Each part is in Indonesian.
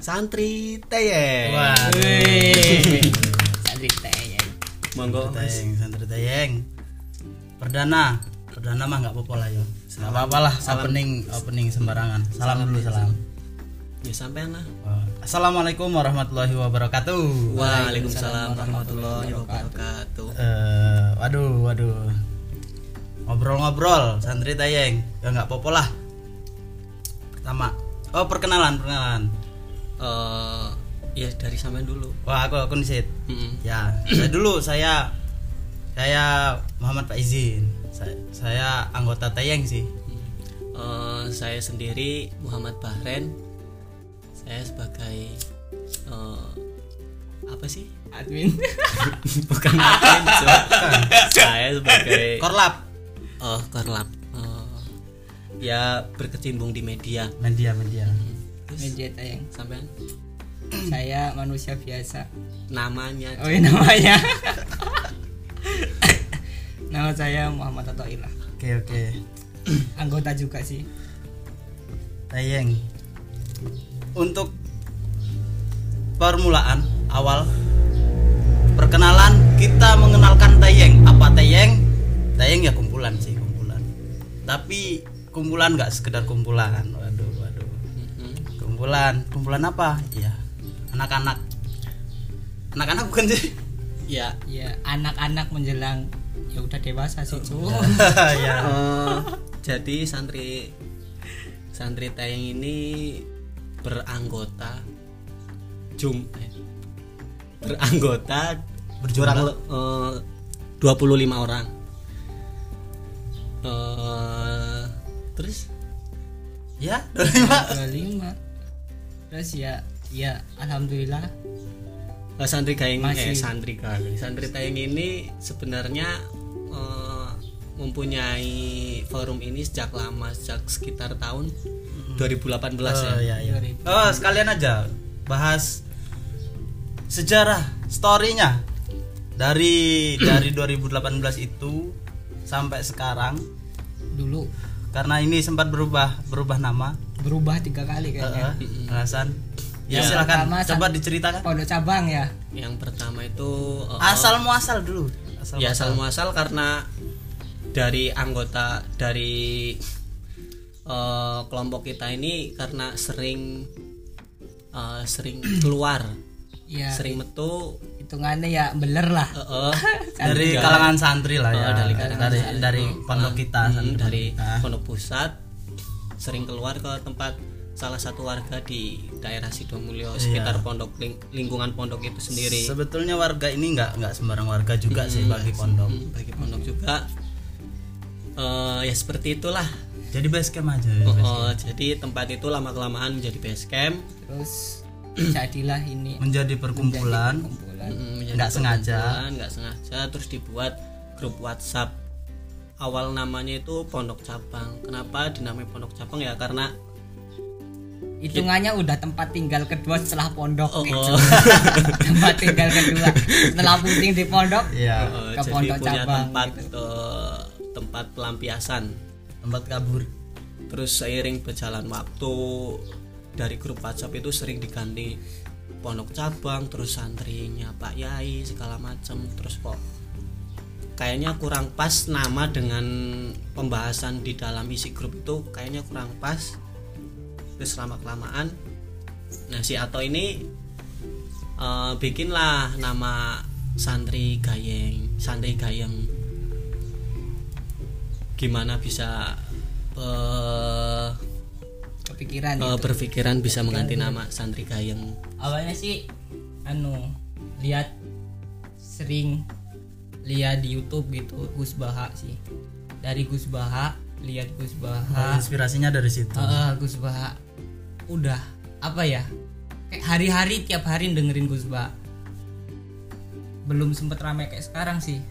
santri teyeng. Wah. Santri tayang. Monggo Mas. Tayeng, santri tayeng. Perdana, perdana mah nggak apa-apa lah yo. Nggak apa-apa lah, opening opening sembarangan. Salam dulu salam. Ya sampean lah. Assalamualaikum warahmatullahi wabarakatuh. Waalaikumsalam warahmatullahi wabarakatuh. Eh, waduh, waduh. Ngobrol-ngobrol, santri tayeng. Ya nggak apa-apa lah. Pertama, oh perkenalan, perkenalan. Eh ya dari sampean dulu. Wah, aku aku nisit. Mm-mm. Ya, saya dulu saya saya Muhammad Faizin. Saya, saya anggota Tayeng sih. Eh, saya sendiri Muhammad Bahren. Saya sebagai eh, apa sih? Admin. Bukan admin, Cok. Saya sebagai Korlap oh korlap. Eh, ya berkecimpung di media. media media. Terus Media tayang. sampean Saya manusia biasa. namanya Oh ini namanya. Nama saya Muhammad Atoilah. Oke oke. Anggota juga sih. Tayeng. Untuk permulaan awal perkenalan kita mengenalkan Tayeng. Apa Tayeng? Tayeng ya kumpulan sih kumpulan. Tapi kumpulan nggak sekedar kumpulan. Kumpulan kumpulan apa? Ya anak-anak. Anak-anak bukan sih? ya Ya anak-anak menjelang ya udah dewasa sih cu. ya. Eh, jadi santri santri tayang ini beranggota jum eh, beranggota le- eh, 25 orang eh terus Ya, 25. 25. Terus ya ya alhamdulillah. Eh, santri gayeng eh Masih. santri gayeng santri tayang ini sebenarnya eh, mempunyai forum ini sejak lama sejak sekitar tahun 2018 ya Oh, ya, ya. 2000. Oh, sekalian aja bahas sejarah storynya. Dari dari 2018 itu sampai sekarang. Dulu karena ini sempat berubah berubah nama. Berubah tiga kali kayaknya. Eh, alasan. Ya, Ya. silakan Pertama, coba diceritakan. Pondok cabang ya. yang pertama itu eh, asal muasal dulu. Asal ya asal muasal. karena dari anggota dari eh, kelompok kita ini karena sering eh, sering keluar. Ya sering metu hitungannya ya beler lah. eh, eh, dari kalangan santri lah ya. Oh, dari kalangan dari santri. dari pondok kita hmm, santri dari pondok pusat sering keluar ke tempat salah satu warga di daerah Sidomulyo sekitar pondok ling- lingkungan pondok itu sendiri. Sebetulnya warga ini nggak nggak sembarang warga juga sih bagi pondok. Hmm, bagi pondok juga. Eh, ya seperti itulah. Jadi base camp aja Oh, oh, jadi tempat itu lama kelamaan menjadi base camp. Terus jadilah ini. Menjadi perkumpulan. Nggak sengaja. nggak sengaja. Terus dibuat grup WhatsApp. Awal namanya itu pondok cabang. Kenapa dinamai pondok cabang? Ya karena Hitungannya udah tempat tinggal kedua setelah pondok. oh, gitu. oh, tempat tinggal kedua. Setelah puting di pondok. ya oh, Ke jadi pondok punya cabang, tempat gitu. eh, tempat pelampiasan. Tempat kabur. Terus seiring berjalan waktu dari grup WhatsApp itu sering diganti pondok cabang terus santrinya Pak Yai segala macam. Terus kok kayaknya kurang pas nama dengan pembahasan di dalam isi grup itu kayaknya kurang pas. Terus lama kelamaan nah si Ato ini eh, bikinlah nama santri gayeng santri gayeng. Gimana bisa eh, Kepikiran eh, gitu. berpikiran bisa mengganti nama santri gayeng. Awalnya sih anu lihat sering lihat di YouTube gitu Gus Baha sih. Dari Gus Baha lihat Gus Baha. Inspirasinya dari situ. Heeh, Gus Baha. Udah apa ya? Kayak hari-hari tiap hari dengerin Gus Baha. Belum sempet rame kayak sekarang sih.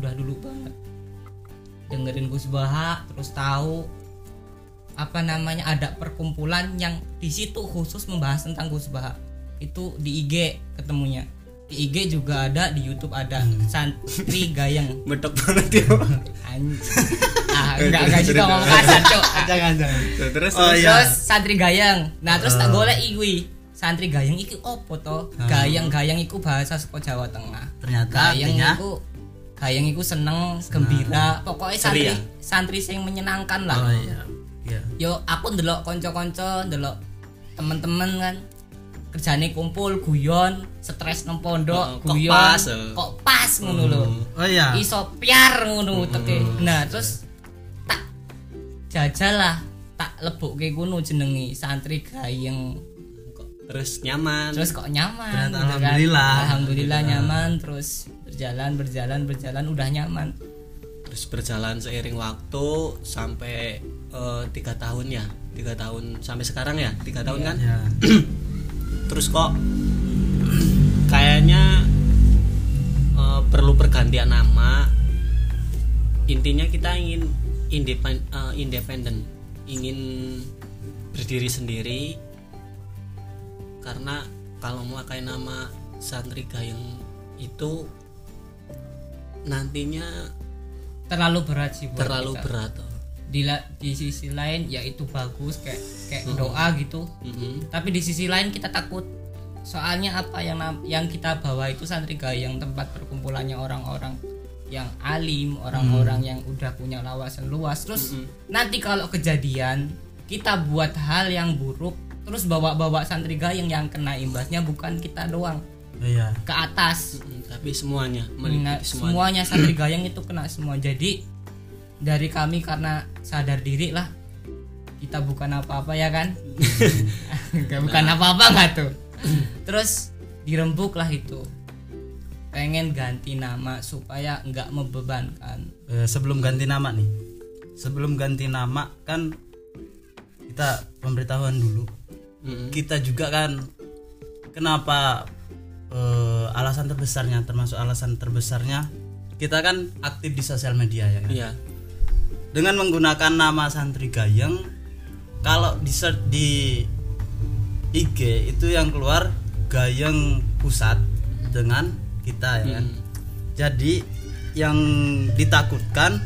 Udah dulu banget. Dengerin Gus Baha terus tahu apa namanya ada perkumpulan yang di situ khusus membahas tentang Gus Baha. Itu di IG ketemunya. Di IG juga ada di YouTube ada. Santri gayeng. Medok banget ya ah enggak enggak juga ngomong kasar cok jangan jangan. Terus Oh, iya. terus santri gayeng. Nah terus tak golek iwi santri gayeng iki opo to? Gayeng gayeng iku bahasa saka Jawa Tengah. Ternyata gayeng artinya iku gayeng iku seneng, gembira. Pokoknya santri Ceria. santri sing menyenangkan lah. Oh iya. Iya. yo aku ndelok kanca-kanca ndelok temen-temen kan kerjane kumpul guyon stres nang Oh, pondok kok guyon pas, eh. kok pas ngono lho Oh iya. iso piar ngono uteke nah terus tak jajal lah tak lebokke ngono jenenge santri gayeng Kok terus nyaman terus kok nyaman Ternyata gitu kan. alhamdulillah. alhamdulillah nyaman terus berjalan berjalan berjalan udah nyaman terus berjalan seiring waktu sampai eh, tiga tahun ya tiga tahun sampai sekarang ya tiga tahun kan Ya. terus kok kayaknya eh, perlu pergantian nama intinya kita ingin independen independen ingin berdiri sendiri karena kalau memakai nama santri gayeng itu nantinya terlalu berat sih buat terlalu kita. berat oh. Di la- di sisi lain ya itu bagus kayak kayak Hmm. doa gitu Mhm. tapi di sisi lain kita takut soalnya apa yang yang kita bawa itu santri gayeng tempat perkumpulannya orang-orang yang alim orang-orang yang udah punya lawasan luas terus Mm-mm. nanti kalau kejadian kita buat hal yang buruk terus bawa-bawa santri gayeng yang kena imbasnya bukan kita doang iya. ke atas Mm, tapi semuanya Nah, semuanya semuanya santri gayeng itu kena semua jadi dari kami karena sadar diri lah kita bukan apa-apa ya kan Nggak, bukan apa-apa nggak tuh terus dirembuk lah itu pengen ganti nama supaya nggak membebankan Eh, sebelum ganti nama nih. Sebelum ganti nama kan kita pemberitahuan dulu. Mm-mm. Kita juga kan kenapa eh, alasan terbesarnya termasuk alasan terbesarnya kita kan aktif di sosial media ya kan. iya dengan menggunakan nama santri gayeng kalau di search di IG itu yang keluar gayeng pusat dengan kita ya. Kan Mm. jadi yang ditakutkan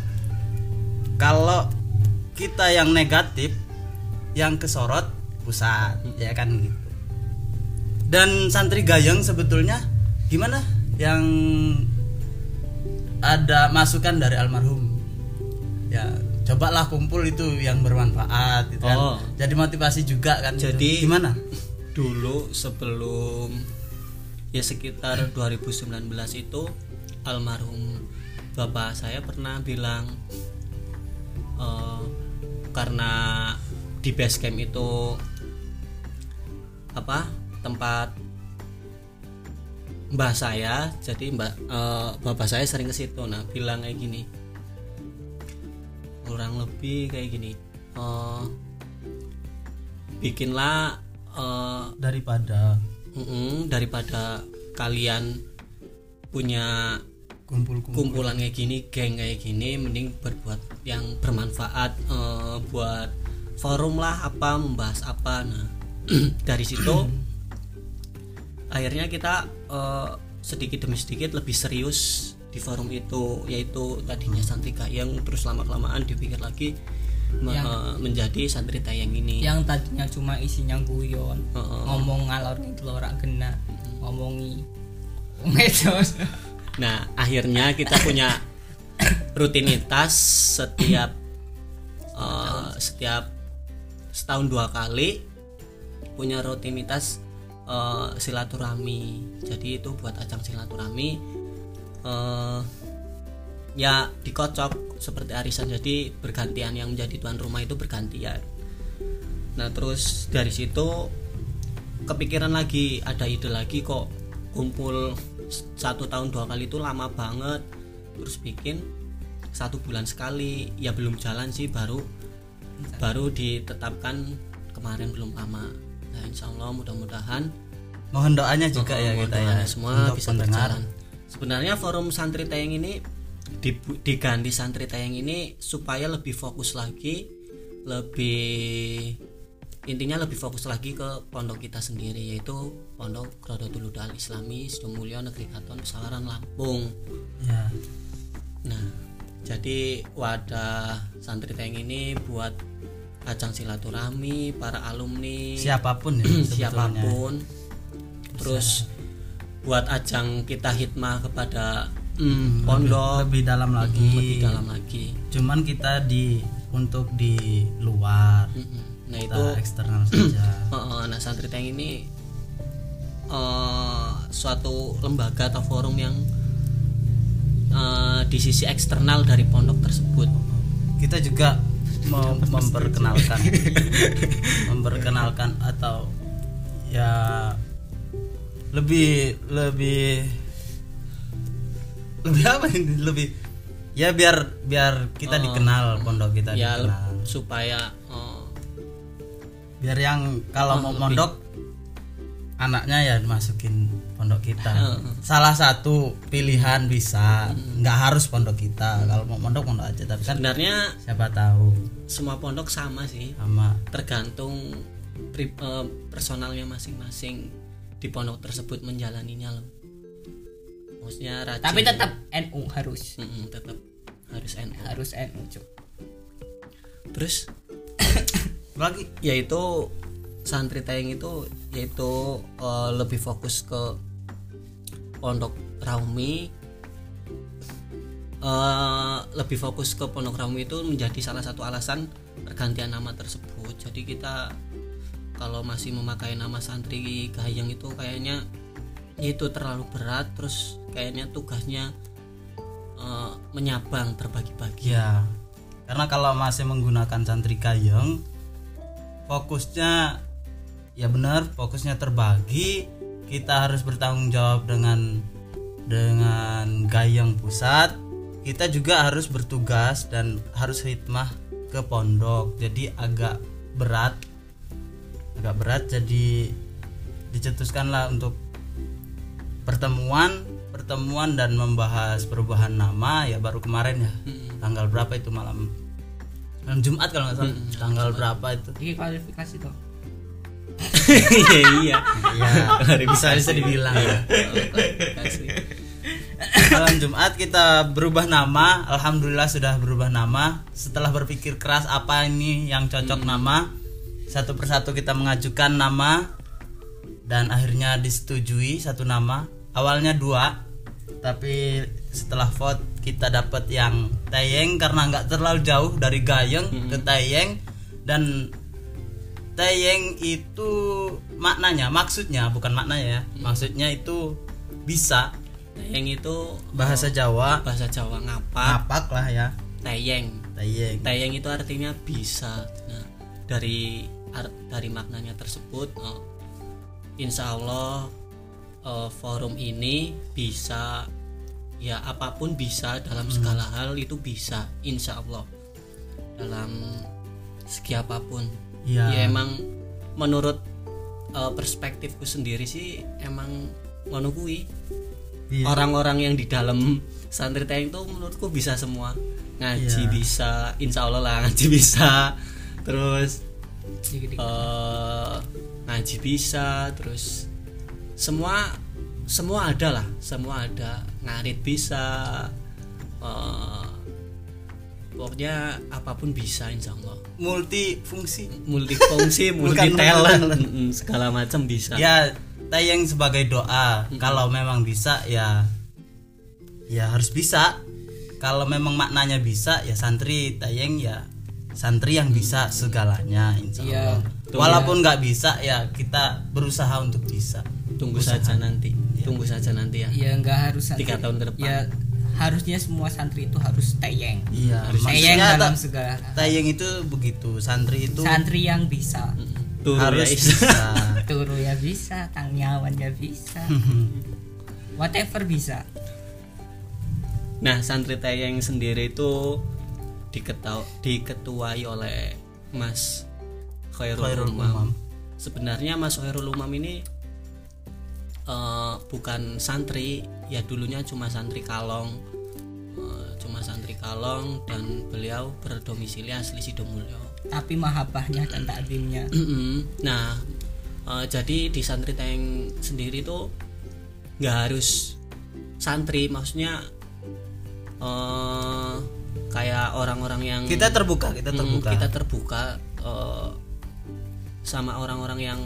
kalau kita yang negatif yang kesorot pusat ya kan gitu. Dan santri gayeng sebetulnya gimana? Yang ada masukan dari almarhum ya cobalah kumpul itu yang bermanfaat gitu kan Oh. jadi motivasi juga kan gitu. Jadi- gimana dulu sebelum ya sekitar 2019 itu almarhum bapak saya pernah bilang eh, karena di base camp itu apa tempat mbah saya jadi mbak eh, bapak saya sering ke situ nah bilang kayak gini kurang lebih kayak gini. Eh, bikinlah eh, daripada. Mm-mm, daripada kalian punya kumpul-kumpul. kumpulan kayak gini, geng kayak gini, mending berbuat yang bermanfaat eh, buat forum lah apa membahas apa. Nah dari situ akhirnya kita eh, sedikit demi sedikit lebih serius di forum itu, yaitu tadinya santri gayeng, terus lama kelamaan dipikir lagi me- eh, menjadi santri tayang ini. yang tadinya cuma isinya guyon Heeh. ngomong ngalor itu ora kena ngomongi medsos Nah, akhirnya kita punya rutinitas setiap eh, setiap setahun dua kali punya rutinitas eh, silaturahmi. Jadi itu buat ajang silaturahmi eh, ya dikocok seperti arisan. Jadi bergantian yang menjadi tuan rumah itu bergantian. Nah, terus dari situ kepikiran lagi ada ide lagi kok kumpul satu tahun dua kali itu lama banget terus bikin satu bulan sekali ya belum jalan sih baru baru ditetapkan kemarin belum lama nah insya Allah mudah-mudahan mohon doanya juga Oh, ya mohon kita ya semua bisa pendengar. berjalan sebenarnya forum santri tayang ini diganti santri tayang ini supaya lebih fokus lagi lebih intinya lebih fokus lagi ke pondok kita sendiri yaitu pondok Rodotul Huda Al Islami Sidomulyo Negeri Katon Pesawaran Lampung. Ya. Nah, jadi wadah santri tayang ini buat ajang silaturahmi para alumni. Siapa pun ya siapa pun. Terus buat ajang kita hikmah kepada mm, pondok. lebih dalam mm, lagi. lebih dalam lagi. Cuman kita di untuk di luar. Mm-mm. nah kita itu eksternal saja. Heeh, nah santri tank ini eh, suatu lembaga atau forum yang eh, di sisi eksternal dari pondok tersebut. Kita juga mem- memperkenalkan. Memperkenalkan atau ya lebih lebih lebih apa ini? Lebih ya biar biar kita Oh. dikenal pondok kita ya dikenal. supaya eh, biar yang kalau mau lebih. pondok anaknya ya dimasukin pondok kita. Heeh. salah satu pilihan bisa nggak harus pondok kita. Kalau mau pondok pondok aja. Tapi kan sebenarnya siapa tahu. semua pondok sama sih. Sama. Tergantung pri- eh, personalnya masing-masing di pondok tersebut menjalaninya loh. Maksudnya rajin tapi tetap NU harus. Mm-mm, tetap harus NU harus NU Cuk. terus? Lagi yaitu santri tayang itu yaitu eh, lebih fokus ke pondok Raumi. Eh, lebih fokus ke pondok Raumi itu menjadi salah satu alasan pergantian nama tersebut. Jadi kita kalau masih memakai nama santri Gayeng itu kayaknya itu terlalu berat terus kayaknya tugasnya eh, menyabang terbagi-bagi. Ya karena kalau masih menggunakan santri kayeng fokusnya ya benar fokusnya terbagi kita harus bertanggung jawab dengan dengan gayeng pusat. Kita juga harus bertugas dan harus hikmah ke pondok jadi agak berat agak berat jadi dicetuskanlah untuk pertemuan pertemuan dan membahas perubahan nama ya baru kemarin ya. Mm-mm. tanggal berapa itu malam? Malam Jumat kalau nggak salah. Hmm, tanggal berapa itu? Ini kualifikasi tuh iya iya. Ya bisa bisa dibilang. Ya. Malam Jumat kita berubah nama. Alhamdulillah sudah berubah nama. Setelah berpikir keras apa ini yang cocok nama satu persatu kita mengajukan nama dan akhirnya disetujui satu nama. Awalnya dua tapi setelah vote kita dapat yang Tayeng karena nggak terlalu jauh dari Gayeng ke Tayeng. Dan Tayeng itu maknanya maksudnya bukan maknanya ya. Maksudnya itu bisa. Tayeng itu bahasa Jawa. Bahasa Jawa ngapak, ngapak lah ya. Tayeng. Tayeng. Tayeng itu artinya bisa. Nah, dari ar- dari maknanya tersebut eh, insya Allah eh, forum ini bisa ya apa pun bisa dalam segala hal itu bisa insya Allah dalam segi apa pun Iya. ya emang menurut eh, perspektifku sendiri sih emang kuwi Iya. orang-orang yang di dalam santri tayang itu menurutku bisa semua ngaji Iya. bisa insya Allah lah ngaji bisa terus Eh, ngaji bisa terus semua semua ada lah. Semua ada. Ngarit bisa. Eh, pokoknya apa pun bisa insya Allah. Multifungsi. Multifungsi multi talent segala macam bisa. Ya Tayeng sebagai doa. Kalau memang bisa ya ya harus bisa. Kalau memang maknanya bisa ya santri Tayeng ya santri yang bisa segalanya insya Iya. Allah. walaupun nggak bisa ya kita berusaha untuk bisa. Tunggu saja nanti. Tunggu saja nanti ya. Ya nggak harus santri. Tiga tahun ke depan. ya harusnya semua santri itu harus tayeng. Iya tayeng dalam segala. Tayeng itu begitu. Santri itu santri yang bisa. Tuh, harus ya, bisa. Turu ya bisa tangyawan ya bisa. Whatever bisa. Nah, santri tayang sendiri itu diketau diketuai oleh Mas Khairul, Khairul Umam. Umam. Sebenarnya Mas Khairul Umam ini eh, bukan santri, ya dulunya cuma santri Kalong. Eh, cuma santri Kalong dan beliau berdomisili asli Sidomulyo. tapi mahabbahnya dan takdimnya nah eh, jadi di santri tayang sendiri tuh nggak harus santri maksudnya eh kayak orang-orang yang kita terbuka kita Mm, terbuka. kita terbuka eh, sama orang-orang yang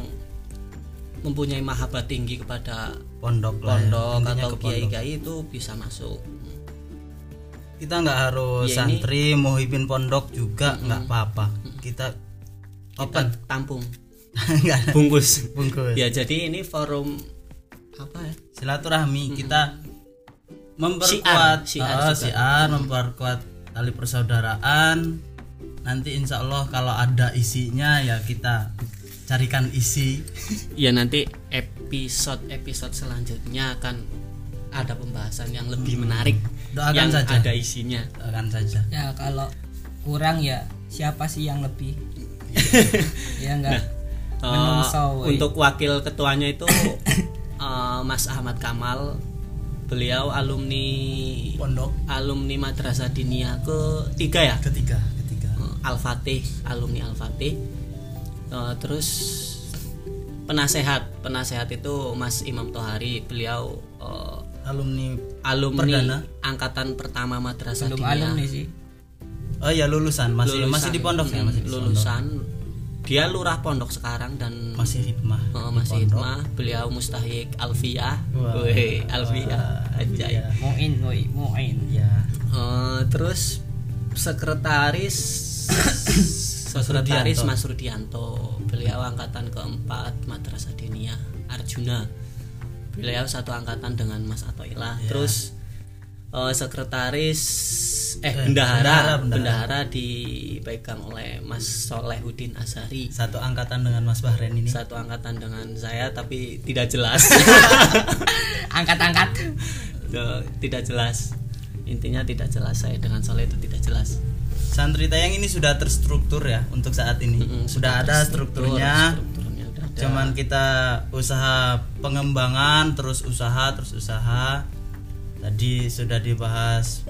mempunyai mahabbah tinggi kepada pondok ya. pondok Intinya atau kiai-kiai itu bisa masuk. Kita nggak harus Ya, ini- santri muhibin pondok juga nggak apa-apa. Kita kita open. tampung. Nggak. Bungkus. Bungkus. Ya jadi ini forum apa ya? Silaturahmi. Kita Syiar, memperkuat syiar Ah, juga. syiar, memperkuat tali persaudaraan. Nanti insya Allah kalau ada isinya ya kita carikan isi. Ya nanti episode episode selanjutnya akan ada pembahasan yang lebih menarik Doakan yang saja. ada isinya. Akan saja. Ya kalau kurang ya siapa sih yang lebih? Ya enggak? Menungso, woy. untuk wakil ketuanya itu eh, Mas Ahmad Kamal beliau alumni pondok. alumni madrasah dinia ketiga ya? Ketiga ketiga. Eh, Al-Fatih alumni Al-Fatih. Eh, terus penasehat penasehat itu Mas Imam Tohari. Beliau eh, alumni alumni Perdana? angkatan pertama madrasah belum dinia. alumni sih. Oh ya lulusan. Masih Lulusan. masih di pondok ya masih di pondok. Dia lurah pondok sekarang dan masih hikmah di masih hikmah. Beliau mustahik Alfiah. Wih, Alfiah. Wah, anjay. Muin woi muin. Ya Eh, terus sekretaris sekretaris. Mas Rudianto. Beliau angkatan keempat madrasah dinia Arjuna. Beliau satu angkatan dengan Mas Atoilah. Ya. terus eh, sekretaris eh, bendahara, bendahara, dipegang oleh Mas Solehudin Azhari. Satu angkatan dengan Mas Bahren ini. Satu angkatan dengan saya tapi tidak jelas. Angkat-angkat. Tidak jelas. Intinya tidak jelas saya dengan Soleh itu tidak jelas. Santri tayang ini sudah terstruktur ya untuk saat ini. Mm-mm, sudah ada strukturnya. strukturnya udah ada. cuman kita usaha pengembangan terus usaha terus usaha tadi sudah dibahas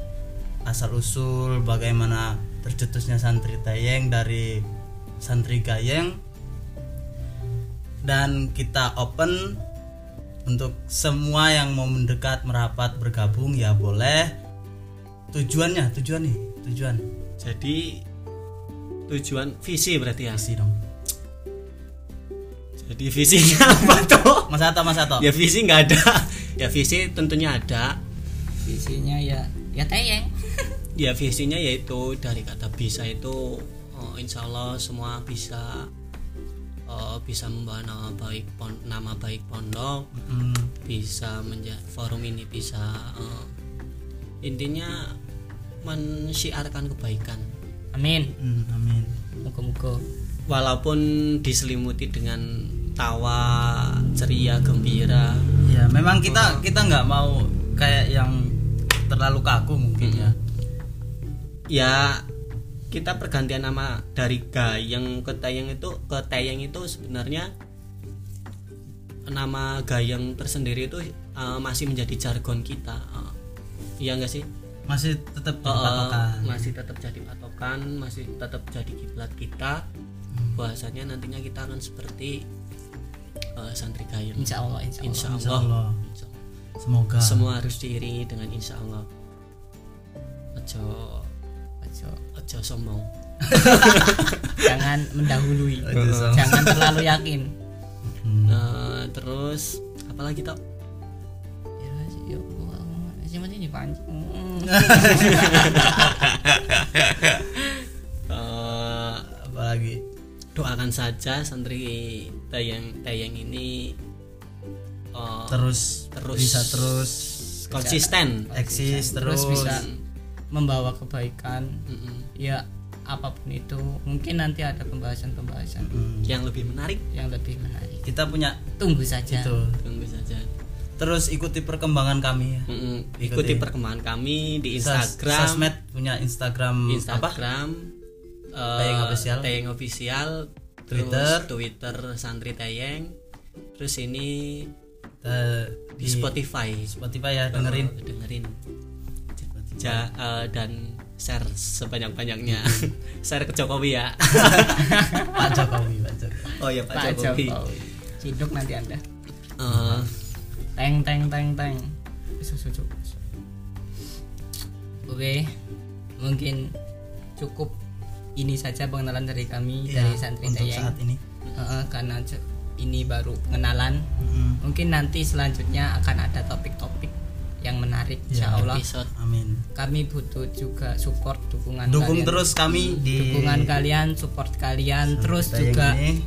asal usul bagaimana tercetusnya santri tayeng dari santri gayeng. Dan kita open untuk semua yang mau mendekat merapat bergabung ya boleh. Tujuannya tujuan nih tujuan. Jadi tujuan visi berarti ya? Isi dong. Jadi visinya apa tuh Mas Ato Mas Ato ya visi nggak ada. Ya visi tentunya ada visinya ya ya teyeng ya visinya yaitu dari kata bisa itu oh, insya Allah semua bisa oh, bisa membawa nama baik pon, nama baik pondok Hmm, bisa menjadi forum ini bisa eh, intinya mensyiarkan kebaikan. Amin. Hmm, amin. Muka-muka walaupun diselimuti dengan tawa ceria gembira. Ya memang kita kita nggak mau kayak yang terlalu kaku mungkin ya. Ya kita pergantian nama dari gayeng ke tayeng itu ke tayeng itu sebenarnya nama gayeng tersendiri itu eh, masih menjadi jargon kita. Eh, iya enggak sih? Masih tetap Eh, patokan. masih tetap jadi patokan masih tetap jadi kiblat kita. Bahasanya nantinya kita akan seperti eh, santri gayeng. Insya Allah insya Allah. Insya Insya Allah, Allah. Insya Allah. Semoga semua harus diiringi dengan insya Allah ojo Ojo. ojo sombong jangan mendahului jangan terlalu yakin Hmm. Nah, terus apalagi tok? ya sih Eh, apalagi doakan saja santri tayang tayang ini eh, terus terus bisa terus konsisten. eksis terus terus, bisa membawa kebaikan Mm-mm. ya apa pun itu mungkin nanti ada pembahasan-pembahasan Hmm. Yang lebih menarik yang lebih menarik kita punya tunggu saja itu tunggu saja. terus ikuti perkembangan kami ya Mm-mm. Ikuti. Ikuti perkembangan kami di Sos- Instagram, sosmed punya Instagram, apa Instagram, eh, Tayeng Official. Tayeng Official, Twitter. terus Twitter Santri Tayeng, terus ini Eh, di Spotify. Spotify ya dengerin. Eh, dengerin. Ja, eh, dan share sebanyak-banyaknya. Share ke Jokowi ya. Pak Jokowi Pak Jokowi. Oh ya Pak, Pak Jokowi, Jokowi. Ciduk nanti anda. Eh, teng teng teng teng. Oke mungkin cukup ini saja pengenalan dari kami Iya, dari santri untuk saat ini. Heeh, karena ini baru pengenalan. Mm, Mungkin nanti selanjutnya akan ada topik-topik yang menarik Ya, insya Allah. episode amin Kami butuh juga support dukungan dukung kalian. terus kami di dukungan kalian, support kalian, terus Tayeng juga ini.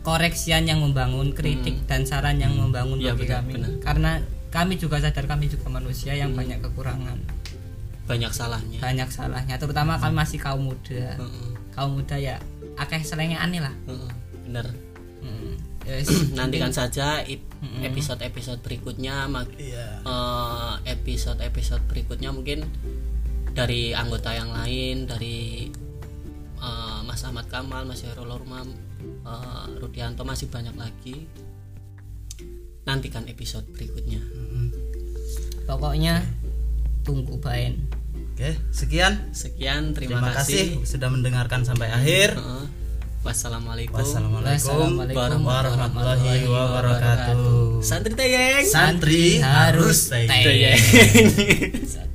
koreksian yang membangun, kritik dan saran yang membangun Iya, bagi benar, kami. benar. Karena kami juga sadar kami juga manusia yang banyak kekurangan, banyak salahnya banyak salahnya. Terutama kami masih kaum muda. Heeh, Kaum muda ya akeh selenge aneh lah. heeh, bener Wis, nantikan saja Mm-mm. episode-episode berikutnya mak- Iya. eh, episode-episode berikutnya mungkin dari anggota yang lain dari eh, Mas Ahmad Kamal, Mas Herul Urmam, eh, Rudianto masih banyak lagi. Nantikan episode berikutnya. Mm-mm. Pokoknya tunggu baen. oke sekian Sekian, terima, terima kasih kasih. sudah mendengarkan sampai akhir Heeh. Wassalamualaikum. wassalamualaikum warahmatullahi wabarakatuh Santri Tayeng. santri harus. Tayeng.